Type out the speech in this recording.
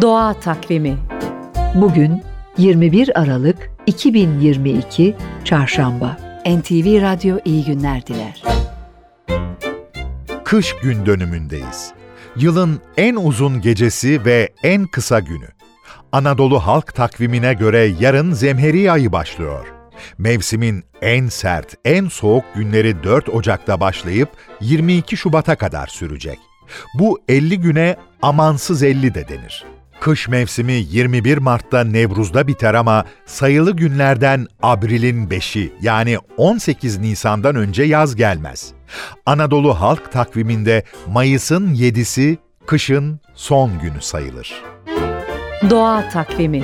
Doğa Takvimi Bugün 21 Aralık 2022 Çarşamba. NTV Radyo iyi günler diler. Kış gün dönümündeyiz. Yılın en uzun gecesi ve en kısa günü. Anadolu halk takvimine göre yarın Zemheri ayı başlıyor. Mevsimin en sert, en soğuk günleri 4 Ocak'ta başlayıp 22 Şubat'a kadar sürecek. Bu 50 güne amansız 50 de denir. Kış mevsimi 21 Mart'ta Nevruz'da biter ama sayılı günlerden Abril'in 5'i yani 18 Nisan'dan önce yaz gelmez. Anadolu halk takviminde Mayıs'ın 7'si kışın son günü sayılır. Doğa Takvimi